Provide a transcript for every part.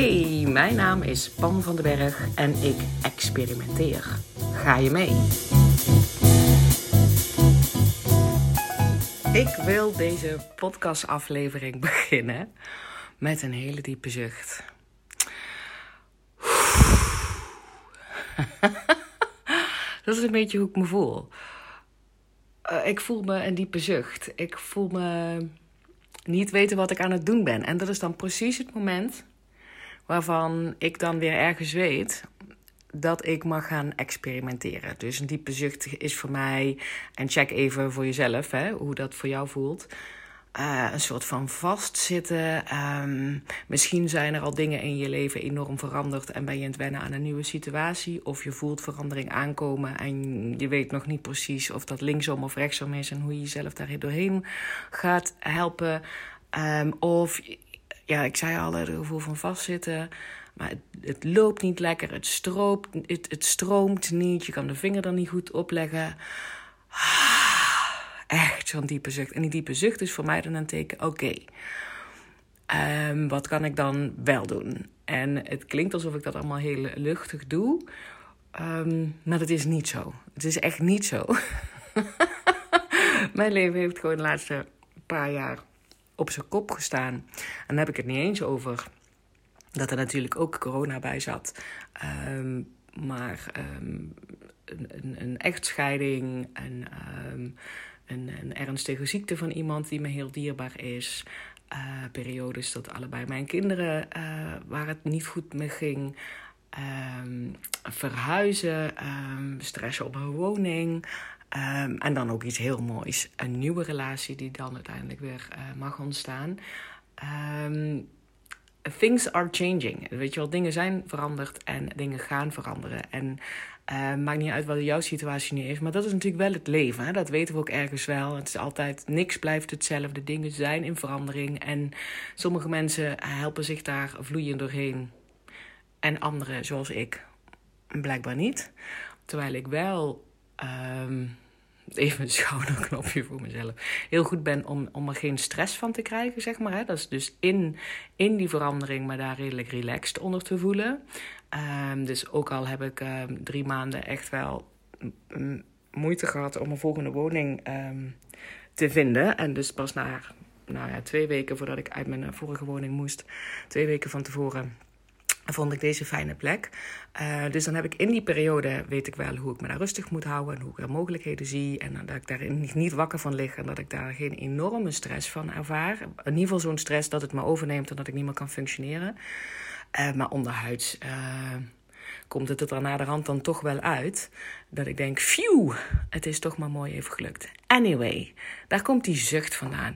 Hey, mijn naam is Pam van den Berg en ik experimenteer. Ga je mee? Ik wil deze podcastaflevering beginnen met een hele diepe zucht. Dat is een beetje hoe ik me voel. Uh, ik voel me een diepe zucht. Ik voel me niet weten wat ik aan het doen ben. En dat is dan precies het moment waarvan ik dan weer ergens weet dat ik mag gaan experimenteren. Dus een diepe zucht is voor mij, en check even voor jezelf hè, hoe dat voor jou voelt. Uh, een soort van vastzitten. Um, misschien zijn er al dingen in je leven enorm veranderd en ben je aan het wennen aan een nieuwe situatie. Of je voelt verandering aankomen en je weet nog niet precies of dat linksom of rechtsom is en hoe je jezelf daar doorheen gaat helpen. Um, of, ja, ik zei al, het gevoel van vastzitten. Maar het, het, loopt niet lekker, het stroomt, het, het stroomt niet, je kan de vinger er niet goed opleggen. Ah, echt zo'n diepe zucht. En die diepe zucht is voor mij dan een teken, oké, um, wat kan ik dan wel doen? En het klinkt alsof ik dat allemaal heel luchtig doe, um, maar dat is niet zo. Het is echt niet zo. Mijn leven heeft gewoon de laatste paar jaar op zijn kop gestaan. En dan heb ik het niet eens over dat er natuurlijk ook corona bij zat. Um, maar um, een, een, echtscheiding, een, um, een, een, ernstige ziekte van iemand die me heel dierbaar is. Uh, periodes dat allebei mijn kinderen, uh, waar het niet goed mee ging. verhuizen, stress op een woning. En dan ook iets heel moois. Een nieuwe relatie die dan uiteindelijk weer uh, mag ontstaan things are changing. Weet je wel, dingen zijn veranderd en dingen gaan veranderen. En uh, maakt niet uit wat jouw situatie nu is, maar dat is natuurlijk wel het leven. Hè? Dat weten we ook ergens wel. Het is altijd, niks blijft hetzelfde. Dingen zijn in verandering. En sommige mensen helpen zich daar vloeiend doorheen. En anderen, zoals ik, blijkbaar niet. Terwijl ik wel. Um, even een schouderknopje voor mezelf. Heel goed ben om, om er geen stress van te krijgen, zeg maar. Hè. Dat is dus in, in die verandering, maar daar redelijk relaxed onder te voelen. Um, dus ook al heb ik um, drie maanden echt wel moeite gehad om een volgende woning um, te vinden. En dus pas na nou twee weken voordat ik uit mijn vorige woning moest, twee weken van tevoren vond ik deze fijne plek. Uh, dus dan heb ik in die periode, weet ik wel hoe ik me daar rustig moet houden en hoe ik er mogelijkheden zie. En dat ik daar niet wakker van lig en dat ik daar geen enorme stress van ervaar. In ieder geval zo'n stress dat het me overneemt en dat ik niet meer kan functioneren. Uh, maar onderhuids uh, komt het er dan na de rand dan toch wel uit. Dat ik denk, phew, het is toch maar mooi even gelukt. Anyway, daar komt die zucht vandaan.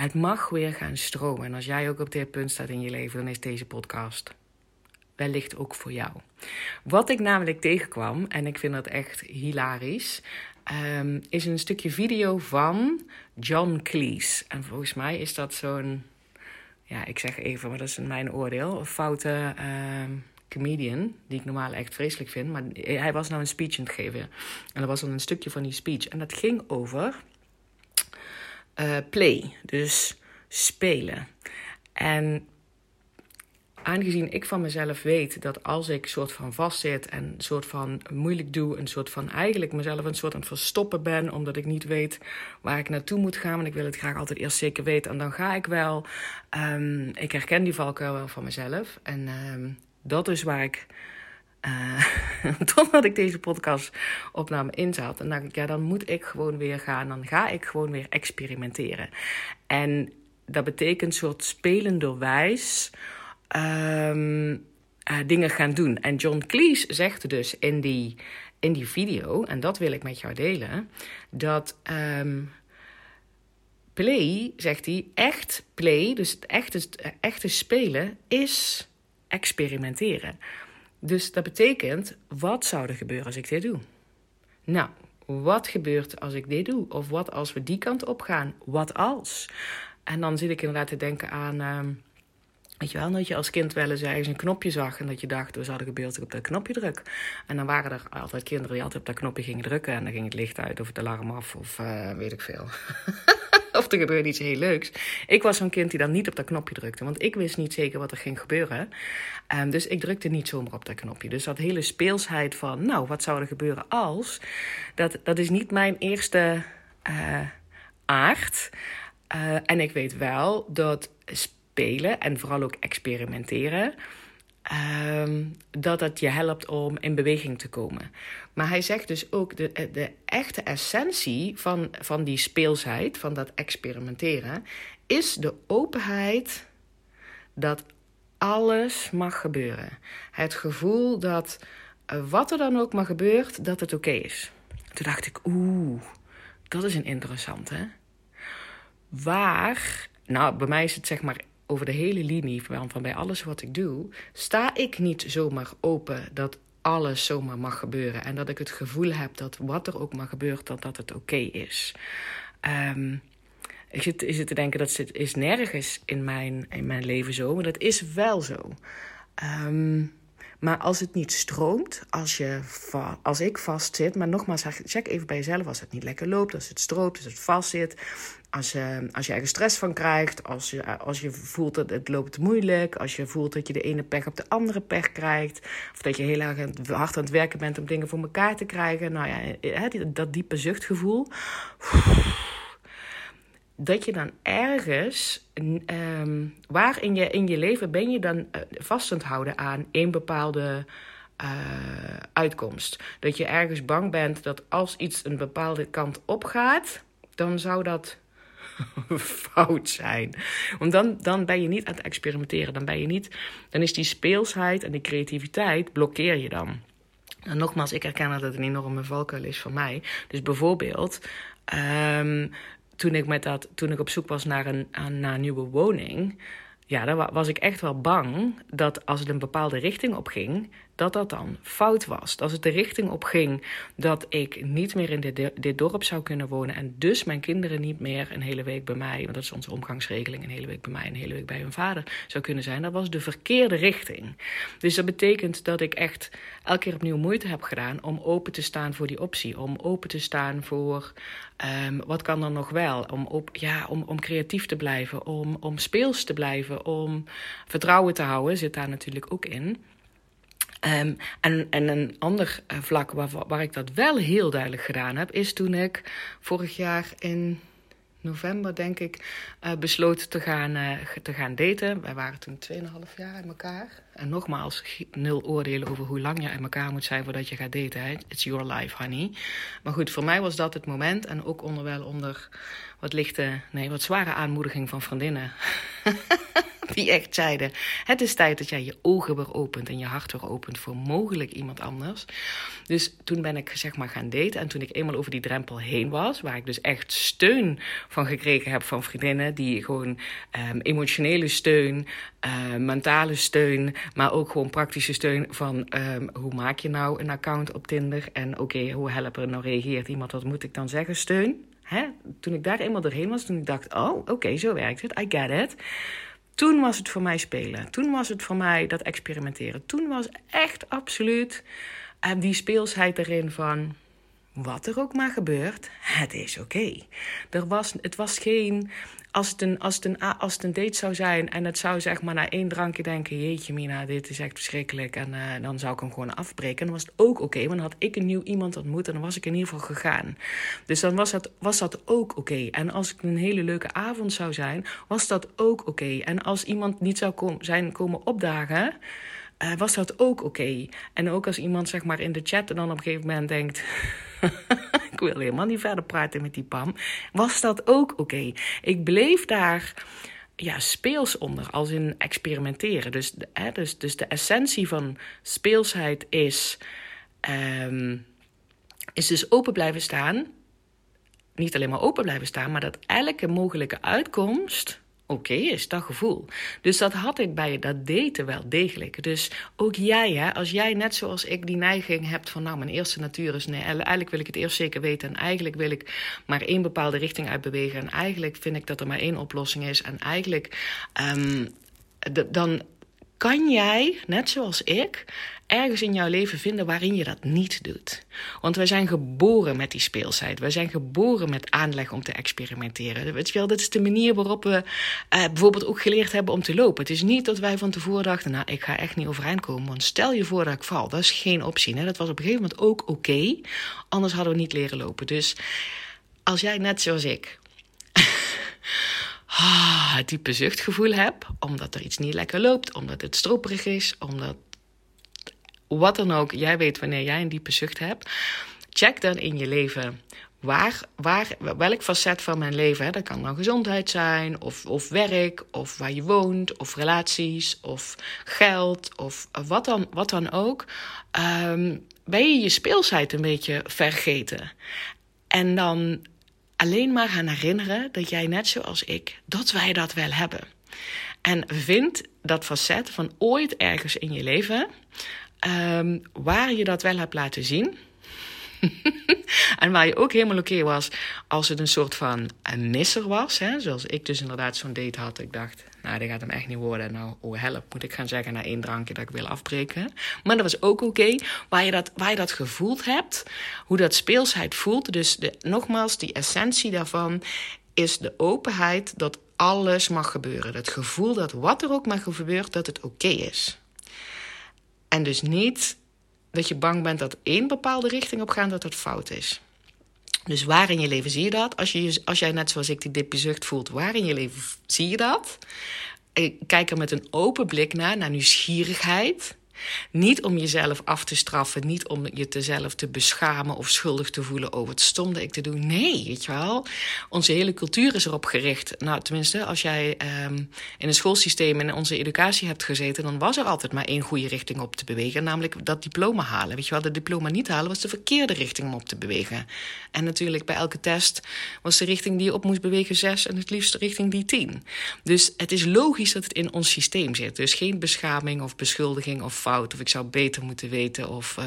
Het mag weer gaan stromen. En als jij ook op dit punt staat in je leven, dan is deze podcast wellicht ook voor jou. Wat ik namelijk tegenkwam, en ik vind dat echt hilarisch, um, is een stukje video van John Cleese. En volgens mij is dat zo'n, ja, ik zeg even, maar dat is mijn oordeel, een foute uh, comedian, die ik normaal echt vreselijk vind. Maar hij was nou een speech aan het geven. En dat was dan een stukje van die speech. En dat ging over uh, play, dus spelen. En aangezien ik van mezelf weet dat als ik soort van vastzit en soort van moeilijk doe, een soort van eigenlijk mezelf een soort het verstoppen ben, omdat ik niet weet waar ik naartoe moet gaan, want ik wil het graag altijd eerst zeker weten en dan ga ik wel. Um, ik herken die valkuil wel van mezelf en um, dat is waar ik uh, totdat ik deze podcast opname inzat. En dacht ik, ja, dan moet ik gewoon weer gaan. Dan ga ik gewoon weer experimenteren. En dat betekent soort spelenderwijs um, uh, dingen gaan doen. En John Cleese zegt dus in die, in die video, en dat wil ik met jou delen, dat um, play, zegt hij, echt play, dus het echte, echte spelen, is experimenteren. Dus dat betekent, wat zou er gebeuren als ik dit doe? Nou, wat gebeurt als ik dit doe? Of wat als we die kant op gaan? Wat als? En dan zit ik inderdaad te denken aan. Uh, weet je wel, dat je als kind wel eens ergens een knopje zag en dat je dacht, wat zou er gebeuren als ik op dat knopje druk? En dan waren er altijd kinderen die altijd op dat knopje gingen drukken en dan ging het licht uit of het alarm af of uh, weet ik veel. of er gebeurde iets heel leuks. Ik was zo'n kind die dan niet op dat knopje drukte, want ik wist niet zeker wat er ging gebeuren. Um, dus ik drukte niet zomaar op dat knopje. Dus dat hele speelsheid van, nou, wat zou er gebeuren als? Dat, dat is niet mijn eerste uh, aard. Uh, en ik weet wel dat spelen en vooral ook experimenteren Um, dat het je helpt om in beweging te komen. Maar hij zegt dus ook de, de echte essentie van, van die speelsheid, van dat experimenteren, is de openheid dat alles mag gebeuren. Het gevoel dat eh, wat er dan ook maar gebeurt, dat het oké is. Toen dacht ik, oeh, dat is een interessante. Waar, nou, bij mij is het zeg maar over de hele linie van, van bij alles wat ik doe, sta ik niet zomaar open dat alles zomaar mag gebeuren. En dat ik het gevoel heb dat wat er ook maar gebeurt, dat, dat het oké is. Um, ik zit, zit te denken dat het is nergens in mijn, in mijn leven zo, maar dat is wel zo. Um, maar als het niet stroomt, als, je als ik vastzit, maar nogmaals, check even bij jezelf als het niet lekker loopt, als het stroomt, als het vastzit, als je, als je ergens stress van krijgt, als je, als je voelt dat het loopt moeilijk, als je voelt dat je de ene pech op de andere pech krijgt, of dat je heel erg hard aan het werken bent om dingen voor elkaar te krijgen, nou ja, dat diepe zuchtgevoel dat je dan ergens, um, waar in je, in je leven ben je dan uh, vast aan houden aan een bepaalde uh, uitkomst. Dat je ergens bang bent dat als iets een bepaalde kant op gaat, dan zou dat fout zijn. Want dan, dan ben je niet aan het experimenteren. Dan ben je niet, dan is die speelsheid en die creativiteit blokkeer je dan. En nogmaals, ik herken dat het een enorme valkuil is voor mij. Dus bijvoorbeeld, um, toen ik, met dat, toen ik op zoek was naar een, naar een nieuwe woning, ja, dan was ik echt wel bang dat als het een bepaalde richting op ging, dat dat dan fout was. Als het de richting op ging dat ik niet meer in dit, dorp zou kunnen wonen en dus mijn kinderen niet meer een hele week bij mij, want dat is onze omgangsregeling, een hele week bij mij, een hele week bij hun vader zou kunnen zijn, dat was de verkeerde richting. Dus dat betekent dat ik echt elke keer opnieuw moeite heb gedaan om open te staan voor die optie, om open te staan voor um, wat kan er nog wel, om, op, ja, om, om creatief te blijven, om, om speels te blijven, om vertrouwen te houden, zit daar natuurlijk ook in. Um, en, en een ander uh, vlak waar, waar ik dat wel heel duidelijk gedaan heb, is toen ik vorig jaar in november, denk ik, uh, besloot te gaan, uh, te gaan daten. Wij waren toen 2,5 jaar uit elkaar. En nogmaals, nul oordelen over hoe lang je uit elkaar moet zijn voordat je gaat daten. It's your life, honey. Maar goed, voor mij was dat het moment. En ook onderwel onder wat lichte, nee, wat zware aanmoediging van vriendinnen. die echt zeiden: Het is tijd dat jij je ogen weer opent en je hart weer opent voor mogelijk iemand anders. Dus toen ben ik zeg maar gaan daten. En toen ik eenmaal over die drempel heen was, waar ik dus echt steun van gekregen heb van vriendinnen, die gewoon um, emotionele steun, uh, mentale steun, maar ook gewoon praktische steun van um, hoe maak je nou een account op Tinder en oké, hoe helpen nou reageert iemand, wat moet ik dan zeggen, steun. Hè? Toen ik daar eenmaal doorheen was, toen ik dacht, oh, oké, zo werkt het, I get it. Toen was het voor mij spelen. Toen was het voor mij dat experimenteren. Toen was echt absoluut uh, die speelsheid erin van wat er ook maar gebeurt, het is oké. Er was, Het was geen als het, een, als, het een, als het een date zou zijn en het zou zeg maar na één drankje denken: Jeetje, Mina, dit is echt verschrikkelijk. En uh, dan zou ik hem gewoon afbreken. En dan was het ook oké, want had ik een nieuw iemand ontmoet en dan was ik in ieder geval gegaan. Dus dan was dat, was dat ook oké. En als het een hele leuke avond zou zijn, was dat ook oké. En als iemand niet zou zijn komen opdagen. Uh, was dat ook oké. En ook als iemand zeg maar in de chat dan op een gegeven moment denkt wil helemaal niet verder praten met die Pam. Was dat ook oké? Ik bleef daar ja, speels onder, als in experimenteren. Dus, hè, dus, dus de essentie van speelsheid is, um, is dus open blijven staan. Niet alleen maar open blijven staan, maar dat elke mogelijke uitkomst oké is, dat gevoel. Dus dat had ik bij dat daten wel degelijk. Dus ook jij, hè, als jij net zoals ik die neiging hebt van... nou, mijn eerste natuur is... nee, eigenlijk wil ik het eerst zeker weten... en eigenlijk wil ik maar één bepaalde richting uitbewegen... en eigenlijk vind ik dat er maar één oplossing is... en eigenlijk um, dan kan jij, net zoals ik ergens in jouw leven vinden waarin je dat niet doet. Want wij zijn geboren met die speelsheid. Wij zijn geboren met aanleg om te experimenteren. Weet je wel, dat is de manier waarop we uh, bijvoorbeeld ook geleerd hebben om te lopen. Het is niet dat wij van tevoren dachten, nou, ik ga echt niet overeind komen. Want stel je voor dat ik val. Dat is geen optie. Dat was op een gegeven moment ook oké. Anders hadden we niet leren lopen. Dus als jij net zoals ik ah, diepe zuchtgevoel hebt, omdat er iets niet lekker loopt, omdat het stroperig is, omdat wat dan ook, jij weet wanneer jij een diepe zucht hebt. Check dan in je leven waar, waar, welk facet van mijn leven, hè, dat kan dan gezondheid zijn, of, of werk, of waar je woont, of relaties, of geld, of wat dan, wat dan ook, um, ben je je speelsheid een beetje vergeten. En dan alleen maar gaan herinneren dat jij net zoals ik, dat wij dat wel hebben. En vind dat facet van ooit ergens in je leven um, waar je dat wel hebt laten zien. en waar je ook helemaal oké was als het een soort van een misser was. Hè? Zoals ik dus inderdaad zo'n date had. Ik dacht, nou, dat gaat hem echt niet worden. Nou, oh help, moet ik gaan zeggen na één drankje dat ik wil afbreken. Maar dat was ook oké. Waar, je dat, waar je dat gevoeld hebt, hoe dat speelsheid voelt. Dus de, nogmaals, die essentie daarvan is de openheid dat alles mag gebeuren. Het gevoel dat wat er ook maar gebeurt, dat het oké is. En dus niet dat je bang bent dat één bepaalde richting op gaat, dat het fout is. Dus waar in je leven zie je dat? Als, je, als jij net zoals ik die diepe zucht voelt, waar in je leven zie je dat? Kijk er met een open blik naar, naar nieuwsgierigheid. Niet om jezelf af te straffen, niet om je jezelf te beschamen of schuldig te voelen. Oh, wat stomde ik te doen. Nee, weet je wel. Onze hele cultuur is erop gericht. Nou, tenminste, als jij um, in een schoolsysteem in onze educatie hebt gezeten, dan was er altijd maar één goede richting op te bewegen, namelijk dat diploma halen. Weet je wel, dat diploma niet halen was de verkeerde richting om op te bewegen. En natuurlijk, bij elke test was de richting die je op moest bewegen zes en het liefst richting die tien. Dus het is logisch dat het in ons systeem zit. Dus geen beschaming of beschuldiging of of ik zou beter moeten weten of uh,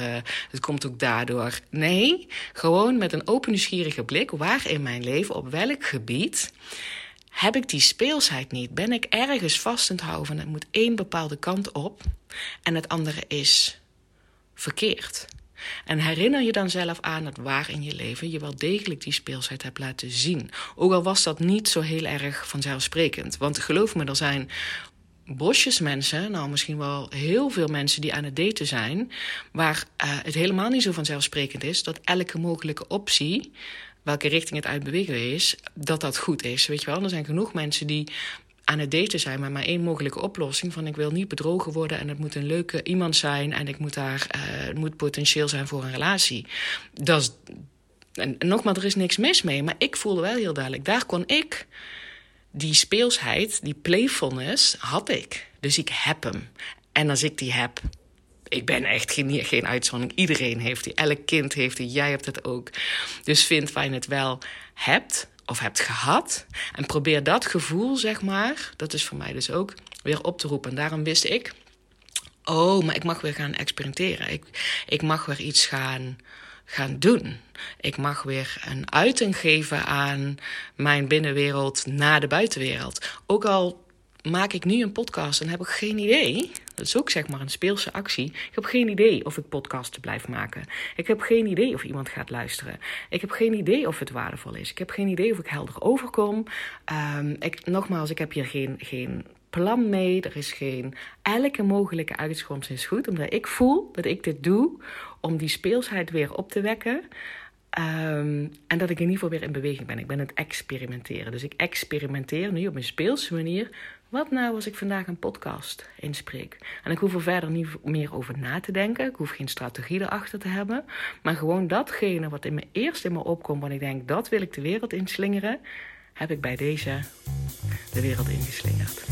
het komt ook daardoor. Nee, gewoon met een open nieuwsgierige blik, waar in mijn leven, op welk gebied heb ik die speelsheid niet? Ben ik ergens vast aan het houden van het moet één bepaalde kant op en het andere is verkeerd? En herinner je dan zelf aan dat waar in je leven je wel degelijk die speelsheid hebt laten zien. Ook al was dat niet zo heel erg vanzelfsprekend. Want geloof me, er zijn bosjes mensen, nou misschien wel heel veel mensen die aan het daten zijn, waar uh, het helemaal niet zo vanzelfsprekend is dat elke mogelijke optie, welke richting het uitbewegen is, dat dat goed is. Weet je wel, er zijn genoeg mensen die aan het daten zijn met maar één mogelijke oplossing van ik wil niet bedrogen worden en het moet een leuke iemand zijn en ik moet daar, uh, het moet potentieel zijn voor een relatie. Dat is, nogmaals, er is niks mis mee, maar ik voelde wel heel duidelijk, daar kon ik die speelsheid, die playfulness, had ik. Dus ik heb hem. En als ik die heb, ik ben echt geen, geen uitzondering. Iedereen heeft die. Elk kind heeft die. Jij hebt het ook. Dus vind waar je het wel hebt of hebt gehad. En probeer dat gevoel, zeg maar, dat is voor mij dus ook, weer op te roepen. En daarom wist ik, oh, maar ik mag weer gaan experimenteren. Ik, ik mag weer iets gaan gaan doen. Ik mag weer een uiting geven aan mijn binnenwereld naar de buitenwereld. Ook al maak ik nu een podcast en heb ik geen idee. Dat is ook zeg maar een speelse actie. Ik heb geen idee of ik podcasten blijf maken. Ik heb geen idee of iemand gaat luisteren. Ik heb geen idee of het waardevol is. Ik heb geen idee of ik helder overkom. Um, ik, nogmaals, ik heb hier geen, geen plan mee. Er is geen. Elke mogelijke uitkomst is goed, omdat ik voel dat ik dit doe om die speelsheid weer op te wekken. Um, en dat ik in ieder geval weer in beweging ben. Ik ben het experimenteren. Dus ik experimenteer nu op een speelse manier. Wat nou als ik vandaag een podcast inspreek? En ik hoef er verder niet meer over na te denken. Ik hoef geen strategie erachter te hebben. Maar gewoon datgene wat in me eerst in me opkomt. wanneer ik denk dat wil ik de wereld inslingeren. Heb ik bij deze de wereld ingeslingerd.